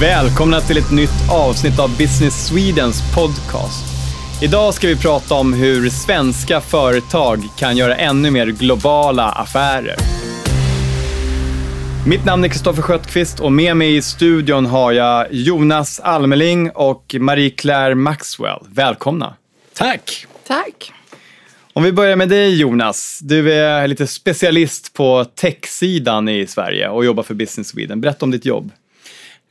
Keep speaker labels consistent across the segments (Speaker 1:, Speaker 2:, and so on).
Speaker 1: Välkomna till ett nytt avsnitt av Business Swedens podcast. Idag ska vi prata om hur svenska företag kan göra ännu mer globala affärer. Mitt namn är Kristoffer Sköttqvist och med mig i studion har jag Jonas Almeling och Marie-Claire Maxwell. Välkomna!
Speaker 2: Tack!
Speaker 3: Tack.
Speaker 1: Om vi börjar med dig Jonas. Du är lite specialist på tech-sidan i Sverige och jobbar för Business Sweden. Berätta om ditt jobb.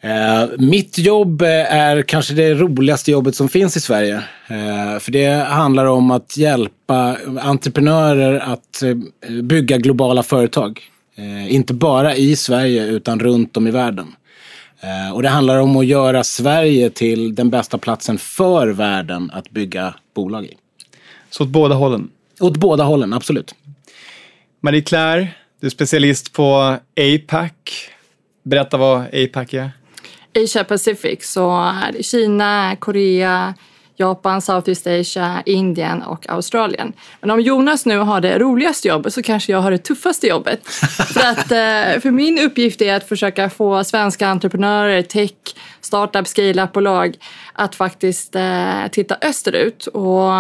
Speaker 2: Eh, mitt jobb eh, är kanske det roligaste jobbet som finns i Sverige. Eh, för det handlar om att hjälpa entreprenörer att eh, bygga globala företag. Inte bara i Sverige utan runt om i världen. Och det handlar om att göra Sverige till den bästa platsen för världen att bygga bolag i.
Speaker 1: Så åt båda hållen.
Speaker 2: Åt båda hållen, absolut.
Speaker 1: Marie-Claire, du är specialist på APAC. Berätta vad APAC är.
Speaker 3: Asia Pacific, så är det Kina, Korea, Japan, Southeast Asia, Indien och Australien. Men om Jonas nu har det roligaste jobbet så kanske jag har det tuffaste jobbet. för, att, eh, för min uppgift är att försöka få svenska entreprenörer, tech, startup, scale-up-bolag att faktiskt eh, titta österut och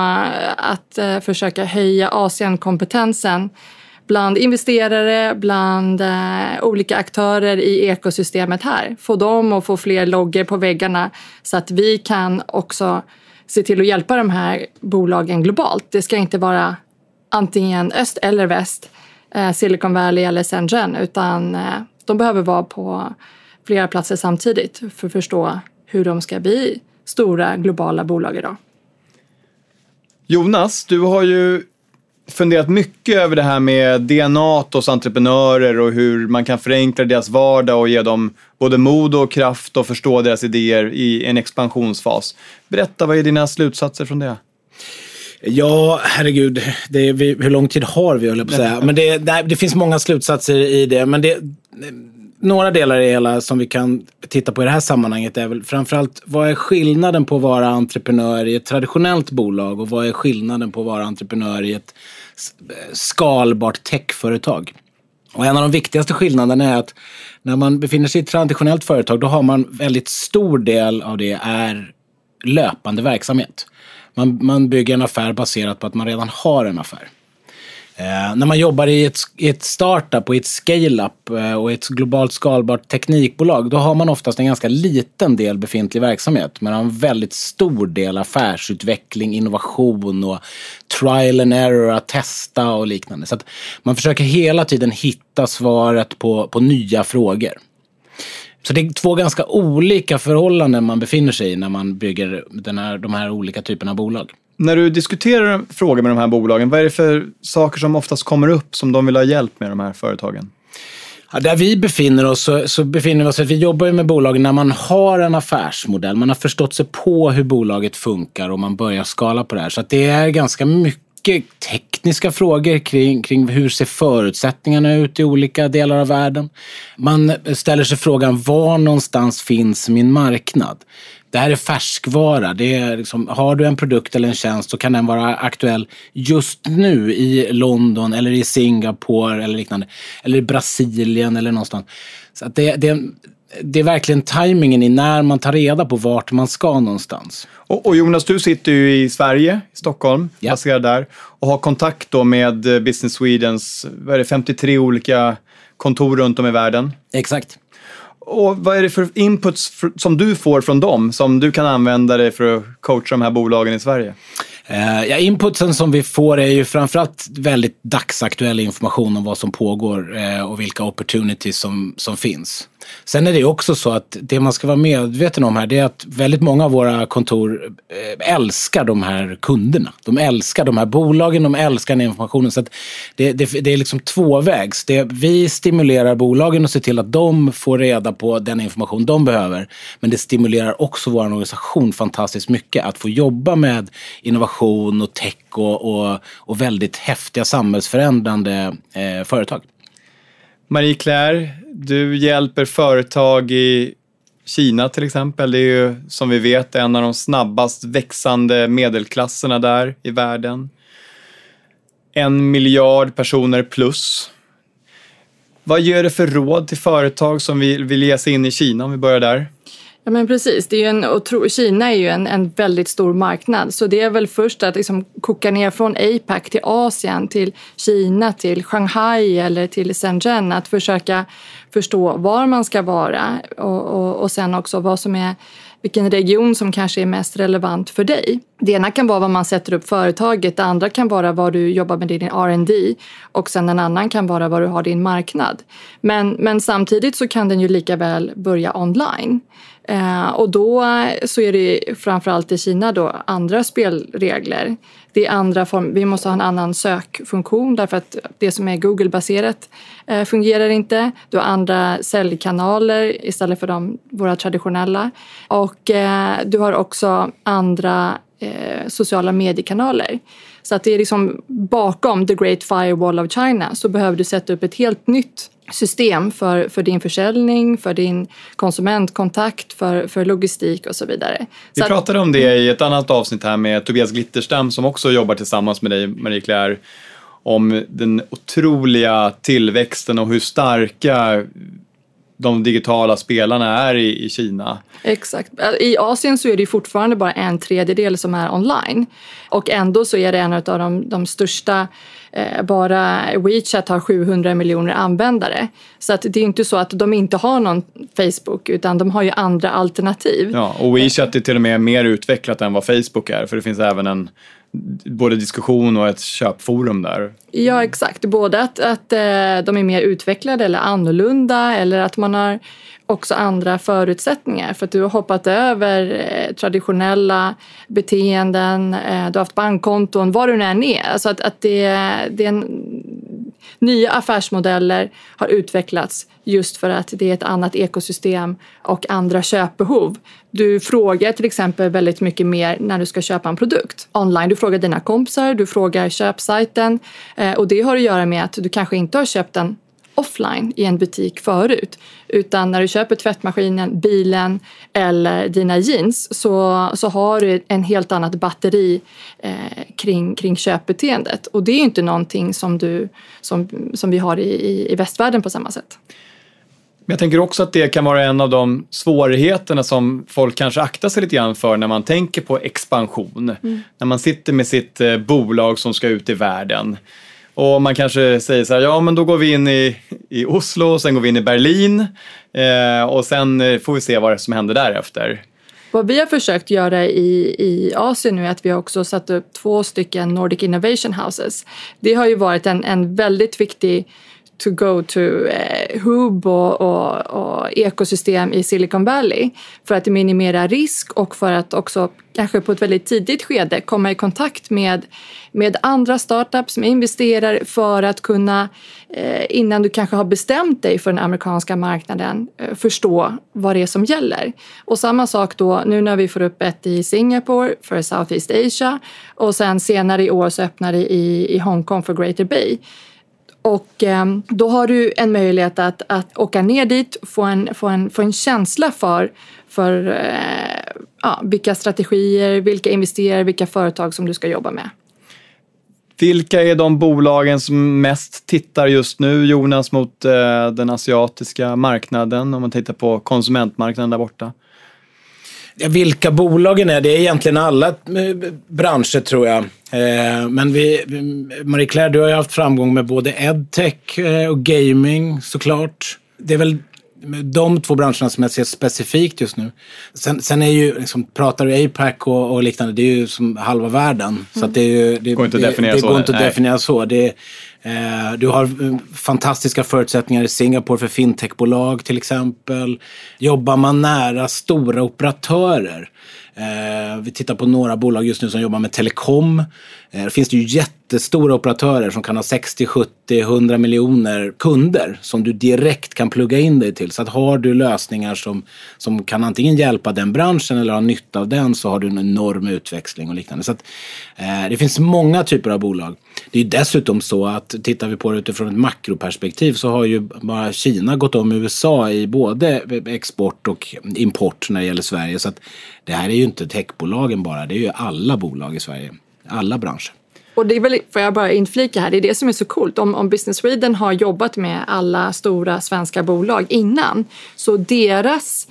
Speaker 3: att eh, försöka höja Asienkompetensen bland investerare, bland eh, olika aktörer i ekosystemet här. Få dem att få fler loggor på väggarna så att vi kan också se till att hjälpa de här bolagen globalt. Det ska inte vara antingen öst eller väst, eh, Silicon Valley eller Shenzhen, utan eh, de behöver vara på flera platser samtidigt för att förstå hur de ska bli stora globala bolag idag.
Speaker 1: Jonas, du har ju funderat mycket över det här med DNA hos entreprenörer och hur man kan förenkla deras vardag och ge dem både mod och kraft och förstå deras idéer i en expansionsfas. Berätta, vad är dina slutsatser från det?
Speaker 2: Ja, herregud, det vi, hur lång tid har vi, höll jag på att säga. Men det, det, det finns många slutsatser i det. Men det, några delar i hela som vi kan titta på i det här sammanhanget är väl framförallt vad är skillnaden på att vara entreprenör i ett traditionellt bolag och vad är skillnaden på att vara entreprenör i ett skalbart techföretag? Och en av de viktigaste skillnaderna är att när man befinner sig i ett traditionellt företag då har man väldigt stor del av det är löpande verksamhet. Man, man bygger en affär baserat på att man redan har en affär. Eh, när man jobbar i ett, i ett startup och i ett scale-up eh, och ett globalt skalbart teknikbolag, då har man oftast en ganska liten del befintlig verksamhet, men en väldigt stor del affärsutveckling, innovation och trial and error, att testa och liknande. Så att man försöker hela tiden hitta svaret på, på nya frågor. Så det är två ganska olika förhållanden man befinner sig i när man bygger den här, de här olika typerna av bolag.
Speaker 1: När du diskuterar frågor med de här bolagen, vad är det för saker som oftast kommer upp som de vill ha hjälp med, de här företagen?
Speaker 2: Ja, där vi befinner oss så, så befinner vi oss att vi jobbar med bolagen när man har en affärsmodell. Man har förstått sig på hur bolaget funkar och man börjar skala på det här. Så att det är ganska mycket tekniska frågor kring, kring hur ser förutsättningarna ut i olika delar av världen. Man ställer sig frågan var någonstans finns min marknad? Det här är färskvara. Det är liksom, har du en produkt eller en tjänst så kan den vara aktuell just nu i London eller i Singapore eller liknande. Eller i Brasilien eller någonstans. Så att det, det, det är verkligen tajmingen i när man tar reda på vart man ska någonstans.
Speaker 1: Och, och Jonas, du sitter ju i Sverige, i Stockholm,
Speaker 2: Ja.
Speaker 1: baserad där och har kontakt då med eh, Business Swedens vad är det, 53 olika kontor runt om i världen.
Speaker 2: Exakt.
Speaker 1: Och vad är det för inputs som du får från dem som du kan använda dig för att coacha de här bolagen i Sverige?
Speaker 2: Eh, ja, inputsen som vi får är ju framförallt väldigt dagsaktuell information om vad som pågår eh, och vilka opportunities som, som finns. Sen är det också så att det man ska vara medveten om här det är att väldigt många av våra kontor eh, älskar de här kunderna. De älskar de här bolagen, de älskar den informationen. Så att det, det, det är liksom tvåvägs. Det, vi stimulerar bolagen och ser till att de får reda på den information de behöver. Men det stimulerar också vår organisation fantastiskt mycket att få jobba med innovation och tech och, och, och väldigt häftiga samhällsförändrande eh, företag.
Speaker 1: Marie-Claire, du hjälper företag i Kina till exempel. Det är ju som vi vet en av de snabbast växande medelklasserna där i världen. En miljard personer plus. Vad ger det för råd till företag som vill, vill ge sig in i Kina om vi börjar där?
Speaker 3: Ja, men precis. Det är ju en, otro, Kina är ju en, en väldigt stor marknad så det är väl först att liksom koka ner från APAC till Asien, till Kina, till Shanghai eller till Shenzhen. Att försöka förstå var man ska vara och, och, och sen också vad som är vilken region som kanske är mest relevant för dig. Det ena kan vara var man sätter upp företaget, det andra kan vara var du jobbar med din R&D och sen en annan kan vara var du har din marknad. Men, men samtidigt så kan den ju lika väl börja online. Eh, och då så är det framförallt i Kina då andra spelregler. Det är andra form, vi måste ha en annan sökfunktion därför att det som är Google-baserat eh, fungerar inte. Du har andra säljkanaler istället för de, våra traditionella. Och eh, du har också andra eh, sociala mediekanaler. Så att det är liksom bakom the great firewall of China så behöver du sätta upp ett helt nytt system för, för din försäljning, för din konsumentkontakt, för, för logistik och så vidare.
Speaker 1: Vi
Speaker 3: så
Speaker 1: pratade om det i ett annat avsnitt här med Tobias Glitterstam som också jobbar tillsammans med dig, Marie Claire, om den otroliga tillväxten och hur starka de digitala spelarna är i, i Kina.
Speaker 3: Exakt. I Asien så är det fortfarande bara en tredjedel som är online. Och ändå så är det en av de, de största bara WeChat har 700 miljoner användare. Så att det är inte så att de inte har någon Facebook utan de har ju andra alternativ.
Speaker 1: Ja, och WeChat är till och med mer utvecklat än vad Facebook är för det finns även en både diskussion och ett köpforum där.
Speaker 3: Ja, exakt. Både att, att eh, de är mer utvecklade eller annorlunda eller att man har också andra förutsättningar för att du har hoppat över eh, traditionella beteenden, eh, du har haft bankkonton, vad du än är. Alltså att, att det, det är en, nya affärsmodeller har utvecklats just för att det är ett annat ekosystem och andra köpbehov. Du frågar till exempel väldigt mycket mer när du ska köpa en produkt online. Du frågar dina kompisar, du frågar köpsajten eh, och det har att göra med att du kanske inte har köpt den offline i en butik förut. Utan när du köper tvättmaskinen, bilen eller dina jeans så, så har du en helt annat batteri eh, kring, kring köpbeteendet. Och det är inte någonting som, du, som, som vi har i, i västvärlden på samma sätt.
Speaker 1: Men jag tänker också att det kan vara en av de svårigheterna som folk kanske aktar sig lite grann för när man tänker på expansion. Mm. När man sitter med sitt eh, bolag som ska ut i världen. Och man kanske säger så här, ja men då går vi in i, i Oslo, och sen går vi in i Berlin eh, och sen eh, får vi se vad som händer därefter.
Speaker 3: Vad vi har försökt göra i, i Asien nu är att vi har också satt upp två stycken Nordic Innovation Houses. Det har ju varit en, en väldigt viktig to go to eh, hub och, och, och, ekosystem i Silicon Valley för att minimera risk och för att också kanske på ett väldigt tidigt skede komma i kontakt med, med andra startups med investerare för att kunna eh, innan du kanske har bestämt dig för den amerikanska marknaden eh, förstå vad det är som gäller. Och samma sak då nu när vi får upp ett i Singapore för Southeast Asia och sen senare i år så öppnar det i, i Hongkong för Greater Bay och eh, då har du en möjlighet att, att åka ner dit, få en, få en, få en känsla för, för eh, ja, vilka strategier, vilka investerare, vilka företag som du ska jobba med.
Speaker 1: Vilka är de bolagen som mest tittar just nu, Jonas, mot eh, den asiatiska marknaden om man tittar på konsumentmarknaden där borta?
Speaker 2: Vilka bolagen är, det är egentligen alla eh, branscher tror jag. Eh, men vi, Marie Claire, du har ju haft framgång med både edtech eh, och gaming såklart. Det är väl de två branscherna som jag ser specifikt just nu. Sen, sen är ju, liksom, pratar du APAC och, och, liknande, det är ju som halva världen. Mm. Så det, är ju, det,
Speaker 1: går inte att definiera
Speaker 2: det,
Speaker 1: så.
Speaker 2: Det går inte att definiera så. Det, Eh, du har eh, fantastiska förutsättningar i Singapore för fintechbolag till exempel. Jobbar man nära stora operatörer eh, vi tittar på några bolag just nu som jobbar med telekom. där det finns det ju jättestora operatörer som kan ha 60, 70, 100 miljoner kunder som du direkt kan plugga in dig till. Så att har du lösningar som, som kan antingen hjälpa den branschen eller ha nytta av den så har du en enorm utväxling och liknande. Så att, eh, det finns många typer av bolag. Det är dessutom så att tittar vi på det utifrån ett makroperspektiv så har ju bara Kina gått om USA i både export och import när det gäller Sverige. Så att det här är ju inte techbolagen bara, det är ju alla bolag i Sverige. Alla branscher.
Speaker 3: Och det är väl, får jag bara inflika här, det är det som är så coolt. Om, om Business Sweden har jobbat med alla stora svenska bolag innan, så deras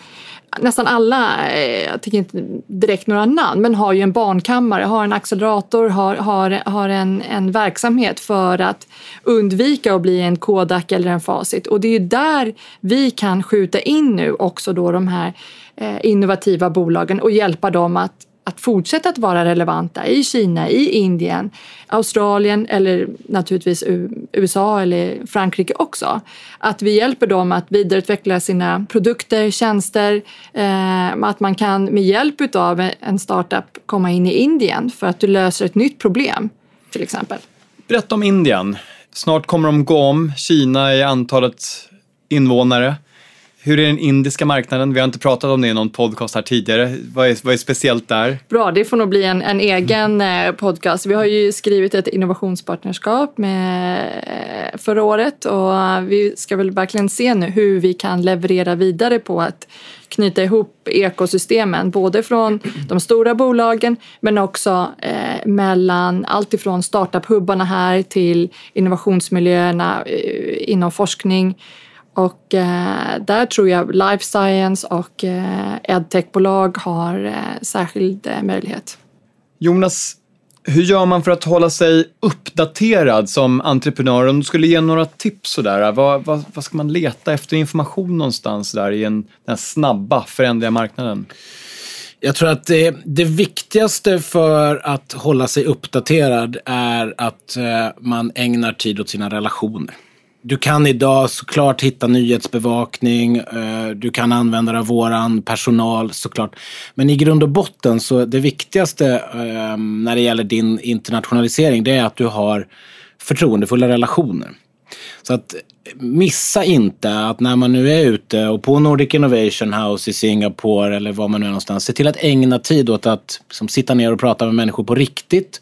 Speaker 3: nästan alla, eh, jag tänker inte direkt några namn, men har ju en barnkammare, har en accelerator, har, har, har en, en verksamhet för att undvika att bli en Kodak eller en Facit. Och det är ju där vi kan skjuta in nu också då de här eh, innovativa bolagen och hjälpa dem att att fortsätta att vara relevanta i Kina, i Indien, Australien eller naturligtvis USA eller Frankrike också. Att vi hjälper dem att vidareutveckla sina produkter, tjänster, eh, att man kan med hjälp av en startup komma in i Indien för att du löser ett nytt problem till exempel.
Speaker 1: Berätta om Indien. Snart kommer de gå om Kina i antalet invånare. Hur är den indiska marknaden? Vi har inte pratat om det i någon podcast här tidigare. Vad är, vad är speciellt där?
Speaker 3: Bra, det får nog bli en, en egen eh, podcast. Vi har ju skrivit ett innovationspartnerskap med eh, förra året och vi ska väl verkligen se nu hur vi kan leverera vidare på att knyta ihop ekosystemen, både från de stora bolagen men också eh, mellan allt ifrån startup-hubbarna här till innovationsmiljöerna eh, inom forskning och eh, där tror jag life science och eh, edtechbolag har eh, särskild eh, möjlighet.
Speaker 1: Jonas, hur gör man för att hålla sig uppdaterad som entreprenör? Om du skulle ge några tips sådär, vad, vad, vad ska man leta efter information någonstans där i en, den snabba föränderliga marknaden?
Speaker 2: Jag tror att det, det, viktigaste för att hålla sig uppdaterad är att eh, man ägnar tid åt sina relationer. Du kan idag såklart hitta nyhetsbevakning, eh, du kan använda dig av våran personal såklart. Men i grund och botten så det viktigaste ehm, när det gäller din internationalisering det är att du har förtroendefulla relationer. Så att missa inte att när man nu är ute och på Nordic Innovation House i Singapore eller var man nu är någonstans, se till att ägna tid åt att liksom, sitta ner och prata med människor på riktigt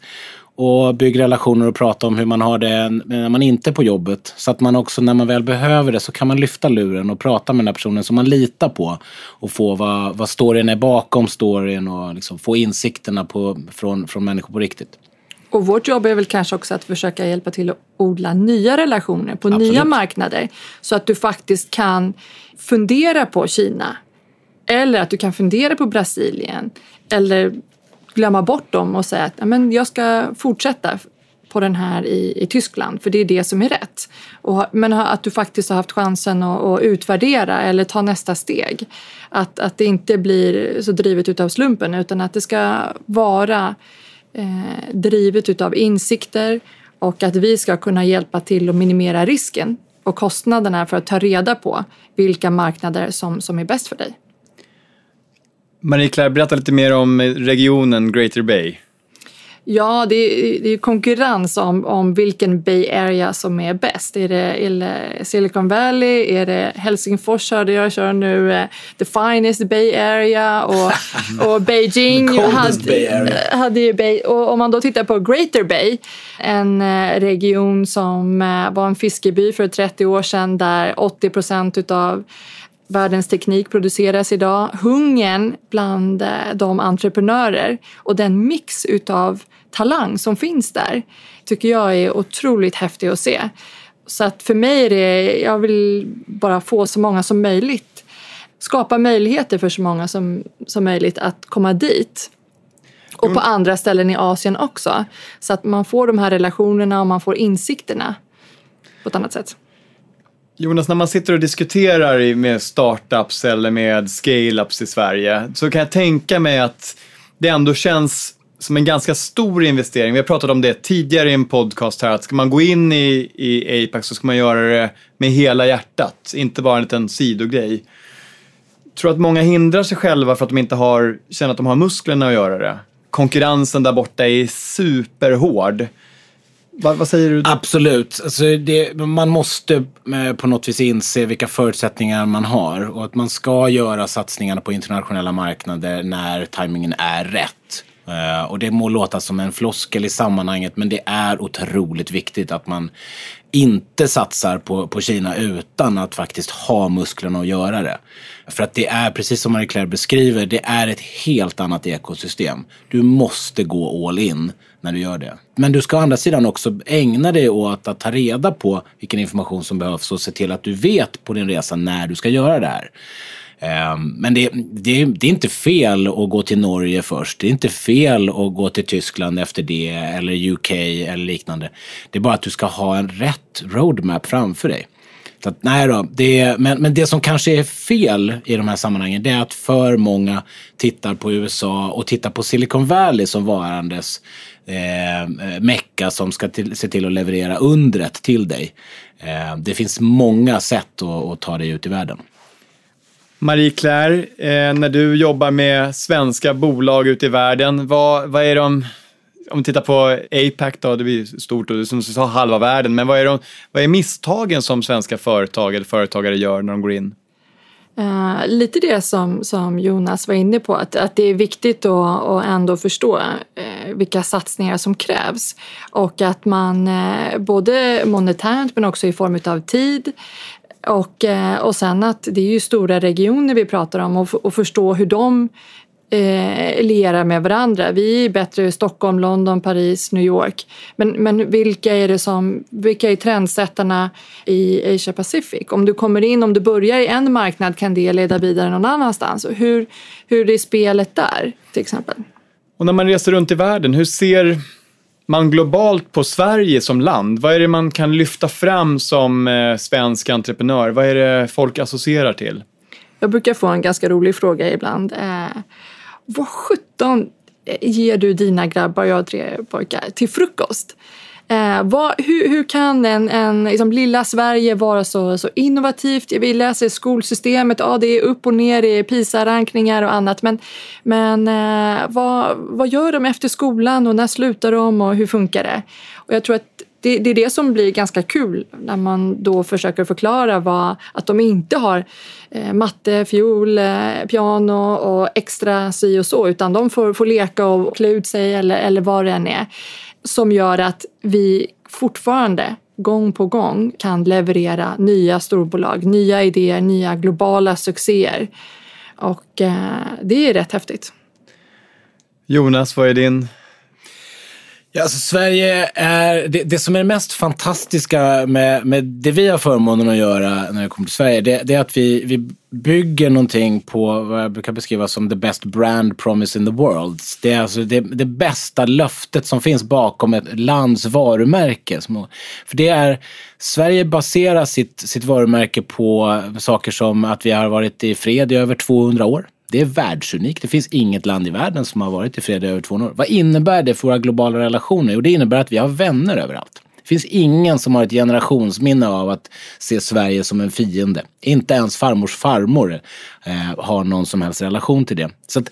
Speaker 2: och bygg relationer och prata om hur man har det när man inte är på jobbet. Så att man också när man väl behöver det så kan man lyfta luren och prata med den här personen som man litar på och få vad, vad storyn är bakom storyn och liksom få insikterna på, från, från människor på riktigt.
Speaker 3: Och vårt jobb är väl kanske också att försöka hjälpa till att odla nya relationer på Absolut. nya marknader. Så att du faktiskt kan fundera på Kina. Eller att du kan fundera på Brasilien. Eller glömma bort dem och säga att men jag ska fortsätta på den här i, i Tyskland, för det är det som är rätt. Och, men att du faktiskt har haft chansen att, att utvärdera eller ta nästa steg. Att, att det inte blir så drivet utav slumpen utan att det ska vara eh, drivet utav insikter och att vi ska kunna hjälpa till att minimera risken och kostnaderna för att ta reda på vilka marknader som, som är bäst för dig.
Speaker 1: Marie-Claire, berätta lite mer om regionen Greater Bay.
Speaker 3: Ja, det är, det är konkurrens om, om vilken Bay Area som är bäst. Är det, är Silicon Valley? Är det Helsingfors hörde jag kör nu uh, the finest Bay Area och, och Beijing
Speaker 2: hade, Bay Area.
Speaker 3: hade ju Bay. Och om man då tittar på Greater Bay, en uh, region som uh, var en fiskeby för 30 år sedan där 80 procent utav världens teknik produceras idag. Hungern bland eh, de entreprenörer och den mix utav talang som finns där tycker jag är otroligt häftig att se. Så att för mig är det, jag vill bara få så många som möjligt, skapa möjligheter för så många som, som möjligt att komma dit. Och på andra ställen i Asien också. Så att man får de här relationerna och man får insikterna på ett annat sätt.
Speaker 1: Jonas, när man sitter och diskuterar med startups eller med scale-ups i Sverige så kan jag tänka mig att det ändå känns som en ganska stor investering. Vi har pratat om det tidigare i en podcast här, att ska man gå in i, i Apex så ska man göra det med hela hjärtat, inte bara en liten sidogrej. Tror att många hindrar sig själva för att de inte har, känner att de har musklerna att göra det. Konkurrensen där borta är superhård. Vad, vad, säger du?
Speaker 2: Absolut. Alltså det, man måste eh, på något vis inse vilka förutsättningar man har och att man ska göra satsningarna på internationella marknader när tajmingen är rätt. Eh, och det må låta som en floskel i sammanhanget men det är otroligt viktigt att man inte satsar på, på Kina utan att faktiskt ha musklerna att göra det. För att det är, precis som Marie-Claire beskriver, det är ett helt annat ekosystem. Du måste gå all in när du gör det. Men du ska å andra sidan också ägna dig åt att ta reda på vilken information som behövs och se till att du vet på din resa när du ska göra det här. Ehm, men det, det, det, är inte fel att gå till Norge först. Det är inte fel att gå till Tyskland efter det eller UK eller liknande. Det är bara att du ska ha en rätt roadmap framför dig. Så att, nej då, det, men, men det som kanske är fel i de här sammanhangen det är att för många tittar på USA och tittar på Silicon Valley som varandes eh, mecka som ska till, se till att leverera undret till dig. Eh, det finns många sätt att, att ta dig ut i världen.
Speaker 1: Marie-Claire, eh, när du jobbar med svenska bolag ute i världen, vad, vad är de om vi tittar på APAC då, det blir stort och som du sa halva världen, men vad är, de, vad är misstagen som svenska företag eller företagare gör när de går in?
Speaker 3: Uh, lite det som, som Jonas var inne på, att, att det är viktigt att, att ändå förstå uh, vilka satsningar som krävs. Och att man uh, både monetärt men också i form av tid. Och, och sen att det är ju stora regioner vi pratar om och, och förstå hur de eh, liera med varandra. Vi är bättre i Stockholm, London, Paris, New York. Men, men vilka är det som, vilka är trendsättarna i Asia Pacific? Om du kommer in, om du börjar i en marknad kan det leda vidare någon annanstans. Och hur, hur är spelet där till exempel?
Speaker 1: Och när man reser runt i världen, hur ser man globalt på Sverige som land? Vad är det man kan lyfta fram som eh, svensk entreprenör? Vad är det folk associerar till?
Speaker 3: Jag brukar få en ganska rolig fråga ibland. Eh, vad sjutton eh, ger du dina grabbar, jag har tre pojkar, till frukost? Eh, vad, hur, hur, kan en, en liksom, lilla Sverige vara så, så innovativt? Vi läser skolsystemet, ja, det är upp och ner i PISA-rankningar och annat. Men, men eh, vad, vad gör de efter skolan och när slutar de och hur funkar det? Och jag tror att det, det, är det som blir ganska kul när man då försöker förklara vad, att de inte har eh, matte, fiol, eh, piano och extra si och så utan de får, får leka och klä ut sig eller, eller vad det än är. Som gör att vi fortfarande gång på gång kan leverera nya storbolag, nya idéer, nya globala succéer. Och eh, det är rätt häftigt.
Speaker 1: Jonas, vad är din
Speaker 2: Ja, alltså Sverige är, det, det, som är det mest fantastiska med, med det vi har förmånen att göra när det kommer till Sverige, det, det, är att vi, vi bygger någonting på vad jag brukar beskriva som the best brand promise in the world. Det är alltså det, det bästa löftet som finns bakom ett lands varumärke. För det är, Sverige baserar sitt, sitt varumärke på saker som att vi har varit i fred i över 200 år. Det är världsunikt. Det finns inget land i världen som har varit i fred i över 200 år. Vad innebär det för våra globala relationer? Jo, det innebär att vi har vänner överallt. Det finns ingen som har ett generationsminne av att se Sverige som en fiende. Inte ens farmors farmor eh, har någon som helst relation till det. Så att,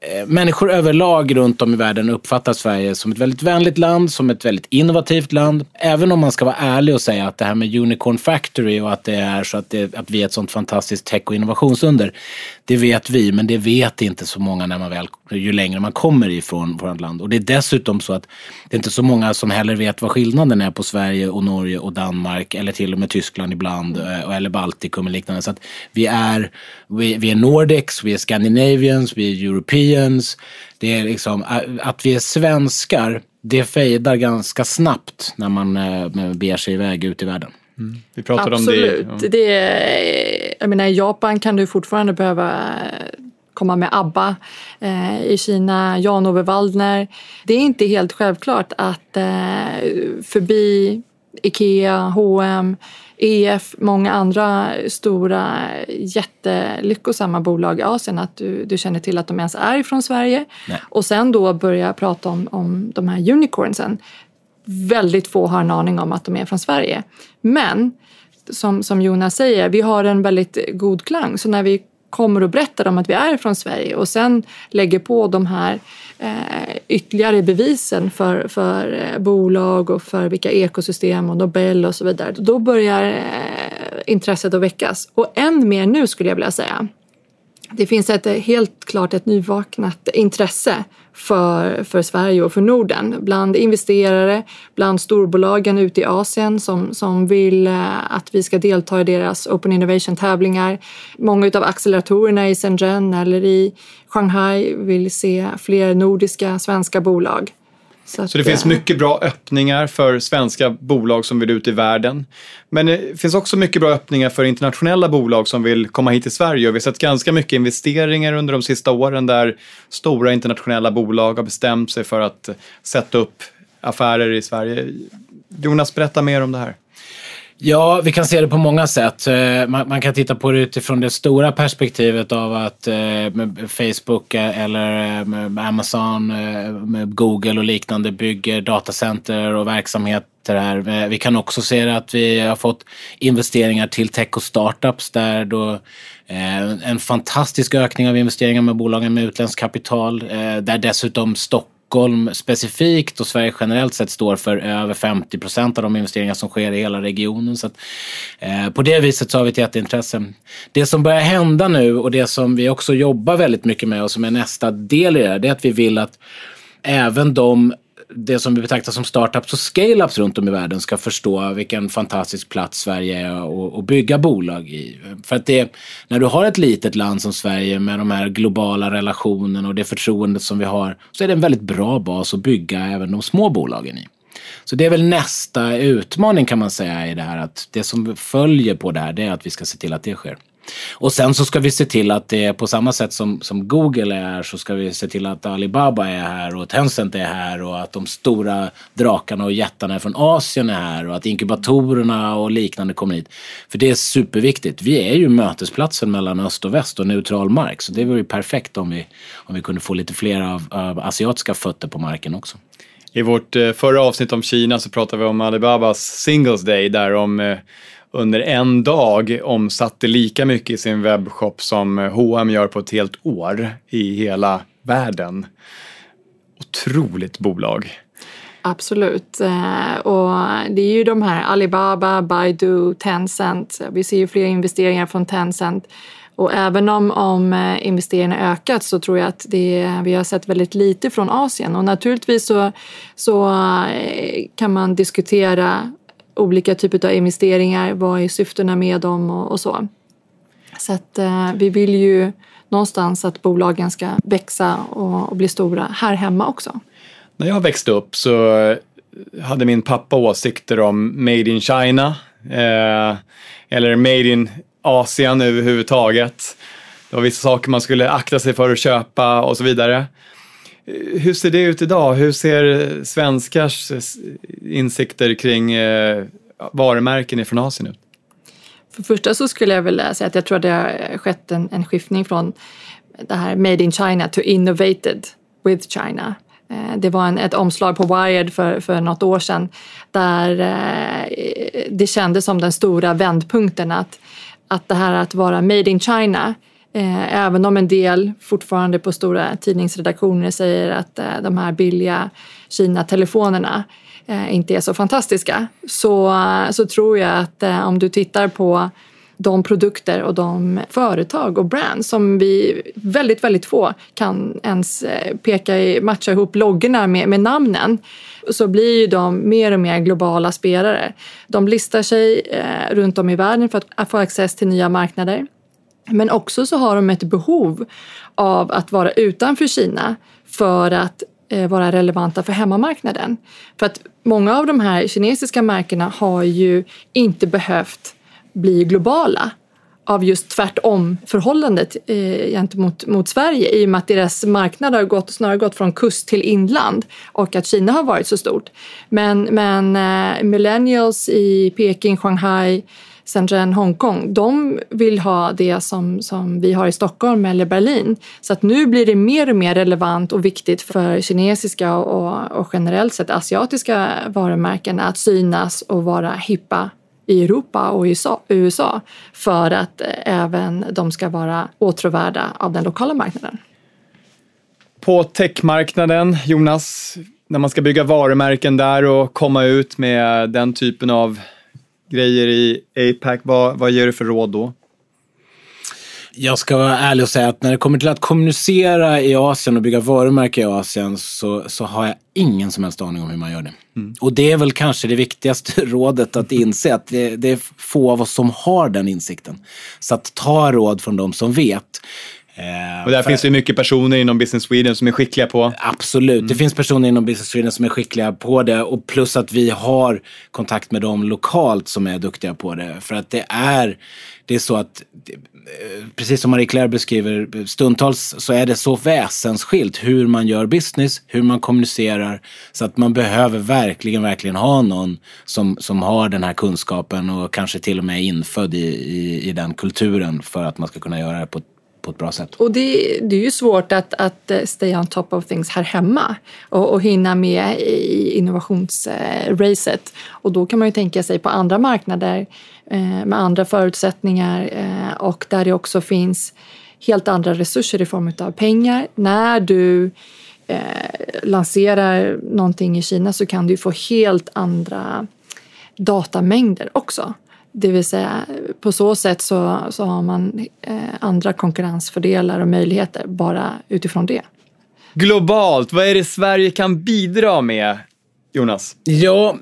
Speaker 2: eh, människor överlag runt om i världen uppfattar Sverige som ett väldigt vänligt land, som ett väldigt innovativt land. Även om man ska vara ärlig och säga att det här med Unicorn Factory och att det är så att, det, att vi är ett sånt fantastiskt tech och innovationsunder. Det vet vi, men det vet inte så många när man väl, ju längre man kommer ifrån vårt land. Och det är dessutom så att det är inte så många som heller vet vad skillnaden är på Sverige och Norge och Danmark eller till och med Tyskland ibland eh, eller Baltikum och liknande. Så att vi är, vi, vi är Nordics, vi är Scandinavians, vi är Europeans. Det är liksom, att vi är svenskar, det fejdar ganska snabbt när man eh, beger sig iväg ut i världen.
Speaker 1: Mm. Vi pratade
Speaker 3: Absolut.
Speaker 1: om det.
Speaker 3: Ja. det jag menar, I Japan kan du fortfarande behöva komma med ABBA. Eh, I Kina, Jan-Ove Waldner. Det är inte helt självklart att eh, förbi Ikea, H&M, EF, många andra stora jättelyckosamma bolag i Asien att du, du känner till att de ens är från Sverige. Nej. Och sen då börja prata om, om de här unicornsen. Väldigt få har en aning om att de är från Sverige. Men som, som Jonas säger, vi har en väldigt god klang. Så när vi kommer och berättar om att vi är från Sverige och sen lägger på de här eh, ytterligare bevisen för, för eh, bolag och för vilka ekosystem och Nobel och så vidare. Då börjar eh, intresset att väckas. Och än mer nu skulle jag vilja säga. Det finns ett, eh, helt klart ett nyvaknat intresse för, för Sverige och för Norden bland investerare, bland storbolagen ute i Asien som, som vill eh, att vi ska delta i deras Open Innovation-tävlingar. Många av acceleratorerna i Shenzhen eller i Shanghai vill se fler nordiska, svenska bolag.
Speaker 1: Så,
Speaker 3: att,
Speaker 1: så det finns mycket bra öppningar för svenska bolag som vill ut i världen. Men det finns också mycket bra öppningar för internationella bolag som vill komma hit till Sverige. Och vi har sett ganska mycket investeringar under de sista åren där stora internationella bolag har bestämt sig för att sätta upp affärer i Sverige. Jonas, berätta mer om det här.
Speaker 2: Ja, vi kan se det på många sätt. Eh, man, man, kan titta på det utifrån det stora perspektivet av att eh, Facebook eh, eller eh, Amazon, eh, Google och liknande bygger datacenter och verksamheter här. Eh, vi kan också se att vi har fått investeringar till tech och startups där då en fantastisk ökning av investeringar med bolagen med utländskt kapital där dessutom Stockholm Stockholm specifikt och Sverige generellt sett står för över 50 procent av de investeringar som sker i hela regionen. Så att, eh, på det viset så har vi ett jätteintresse. Det som börjar hända nu och det som vi också jobbar väldigt mycket med och som är nästa del i det, här, det är att vi vill att även de det som vi betraktar som startups och scale-ups runt om i världen ska förstå vilken fantastisk plats Sverige är att bygga bolag i. För att det, när du har ett litet land som Sverige med de här globala relationerna och det förtroendet som vi har så är det en väldigt bra bas att bygga även de små bolagen i. Så det är väl nästa utmaning kan man säga i det här att det som följer på det här det är att vi ska se till att det sker. Och sen så ska vi se till att det är på samma sätt som, som Google är här så ska vi se till att Alibaba är här och Tencent är här och att de stora drakarna och jättarna från Asien är här och att inkubatorerna och liknande kommer hit. För det är superviktigt. Vi är ju mötesplatsen mellan öst och väst och neutral mark så det vore ju perfekt om vi, om vi kunde få lite fler av, av asiatiska fötter på marken också.
Speaker 1: I vårt eh, förra avsnitt om Kina så pratade vi om Alibabas Singles Day där de eh, under en dag omsatte lika mycket i sin webbshop som H&M gör på ett helt år i hela världen. Otroligt bolag.
Speaker 3: Absolut. Eh, och det är ju de här Alibaba, Baidu, Tencent. Vi ser ju fler investeringar från Tencent. Och även om, om eh, investeringarna ökat så tror jag att det, vi har sett väldigt lite från Asien. Och naturligtvis så, så eh, kan man diskutera olika typer av investeringar, vad är syftena med dem och, och så. Så att eh, vi vill ju någonstans att bolagen ska växa och, och, bli stora här hemma också.
Speaker 1: När jag växte upp så hade min pappa åsikter om Made in China eh, eller Made in Asien överhuvudtaget. Det var vissa saker man skulle akta sig för att köpa och så vidare. Hur ser det ut idag? Hur ser svenskars eh, insikter kring eh, varumärken från Asien ut?
Speaker 3: För det första så skulle jag vilja säga att jag tror att det har skett en, en skiftning från det här Made in China to Innovated with China. Eh, det var en, ett omslag på Wired för, för något år sedan där det kändes som den stora vändpunkten att, att det här att vara Made in China Eh, även om en del fortfarande på stora tidningsredaktioner säger att eh, de här billiga Kina-telefonerna eh, inte är så fantastiska så, så tror jag att eh, om du tittar på de produkter och de företag och brands som vi väldigt, väldigt få kan ens eh, peka, matcha ihop loggorna med, med namnen så blir ju de mer och mer globala spelare. De listar sig eh, runt om i världen för att få access till nya marknader. Men också så har de ett behov av att vara utanför Kina för att eh, vara relevanta för hemmamarknaden. För att många av de här kinesiska märkena har ju inte behövt bli globala av just tvärtom förhållandet eh, gentemot mot Sverige i och med att deras marknad har gått, snarare gått från kust till inland och att Kina har varit så stort. Men, men eh, millennials i Peking, Shanghai, Shenzhen, Hongkong, de vill ha det som, som vi har i Stockholm eller Berlin. Så att nu blir det mer och mer relevant och viktigt för kinesiska och, och generellt sett asiatiska varumärken att synas och vara hippa i Europa och USA, USA för att eh, även de ska vara åtråvärda av den lokala marknaden.
Speaker 1: På techmarknaden, Jonas, när man ska bygga varumärken där och komma ut med den typen av grejer i APAC, vad, vad ger du för råd då?
Speaker 2: Jag ska vara ärlig och säga att när det kommer till att kommunicera i Asien och bygga varumärke i Asien så, så har jag ingen som helst aning om hur man gör det. Mm. Och det är väl kanske det viktigaste rådet att inse att det, det, är få av oss som har den insikten. Så att ta råd från de som vet.
Speaker 1: Och där finns det mycket personer inom Business Sweden som är skickliga på.
Speaker 2: Absolut. Mm. Det finns personer inom Business Sweden som är skickliga på det och plus att vi har kontakt med dem lokalt som är duktiga på det. För att det är, det är så att precis som Marie Claire beskriver, stundtals så är det så väsensskilt hur man gör business, hur man kommunicerar. Så att man behöver verkligen, verkligen ha någon som, som har den här kunskapen och kanske till och med är infödd i, i, i den kulturen för att man ska kunna göra det på ett på ett bra sätt.
Speaker 3: Och det, det är ju svårt att, att eh, stay on top of things här hemma och, och hinna med i innovationsracet. Och då kan man ju tänka sig på andra marknader eh, med andra förutsättningar eh, och där det också finns helt andra resurser i form av pengar. När du eh, lanserar någonting i Kina så kan du få helt andra datamängder också. Det vill säga på så sätt så, så har man eh, andra konkurrensfördelar och möjligheter bara utifrån det.
Speaker 1: Globalt, vad är det Sverige kan bidra med Jonas?
Speaker 2: Ja,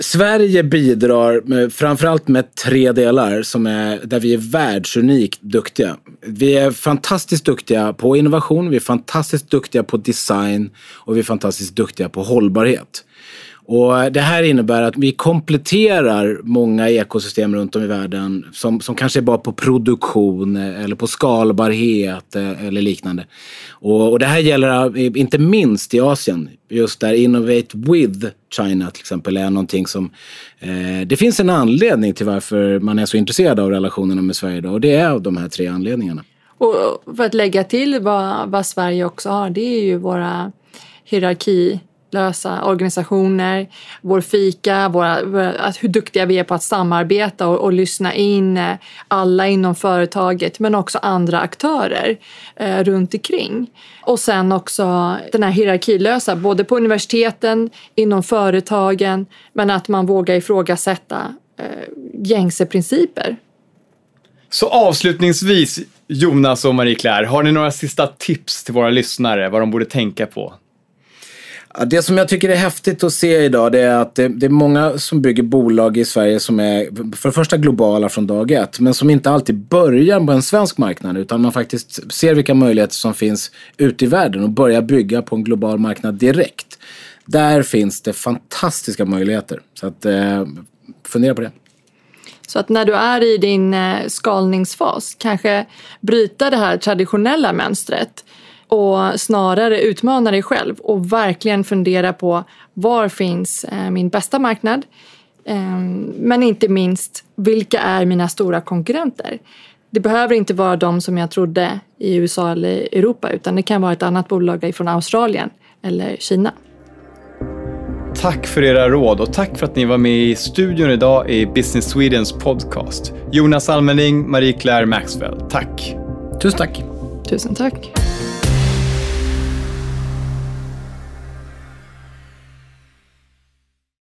Speaker 2: Sverige bidrar med, framförallt med tre delar som är, där vi är världsunikt duktiga. Vi är fantastiskt duktiga på innovation, vi är fantastiskt duktiga på design och vi är fantastiskt duktiga på hållbarhet. Och eh, det här innebär att vi kompletterar många ekosystem runt om i världen som, som kanske är bara på produktion eh, eller på skalbarhet eh, eller liknande. Och, och det här gäller inte minst i Asien. Just där Innovate with China till exempel är någonting som... Eh, det finns en anledning till varför man är så intresserad av relationerna med Sverige idag och det är av de här tre anledningarna.
Speaker 3: Och för att lägga till vad, vad Sverige också har, det är ju våra hierarki lösa organisationer, vår fika, våra, hur duktiga vi är på att samarbeta och, och lyssna in eh, alla inom företaget men också andra aktörer eh, runt omkring. Och sen också den här hierarkilösa, både på universiteten, inom företagen men att man vågar ifrågasätta eh, gängse principer.
Speaker 1: Så avslutningsvis, Jonas och Marie-Claire, har ni några sista tips till våra lyssnare vad de borde tänka på?
Speaker 2: Det som jag tycker är häftigt att se idag det är att det, det, är många som bygger bolag i Sverige som är för det första globala från dag ett men som inte alltid börjar på en svensk marknad utan man faktiskt ser vilka möjligheter som finns ute i världen och börjar bygga på en global marknad direkt. Där finns det fantastiska möjligheter. Så att, eh, fundera på det.
Speaker 3: Så att när du är i din eh, skalningsfas, kanske bryta det här traditionella mönstret och snarare utmana dig själv och verkligen fundera på var finns eh, min bästa marknad? Ehm, men inte minst, vilka är mina stora konkurrenter? Det behöver inte vara de som jag trodde i USA eller Europa utan det kan vara ett annat bolag från Australien eller Kina.
Speaker 1: Tack för era råd och tack för att ni var med i studion idag i Business Swedens podcast. Jonas Almening, Marie-Claire Maxwell, tack.
Speaker 2: Tusen tack.
Speaker 3: Tusen tack.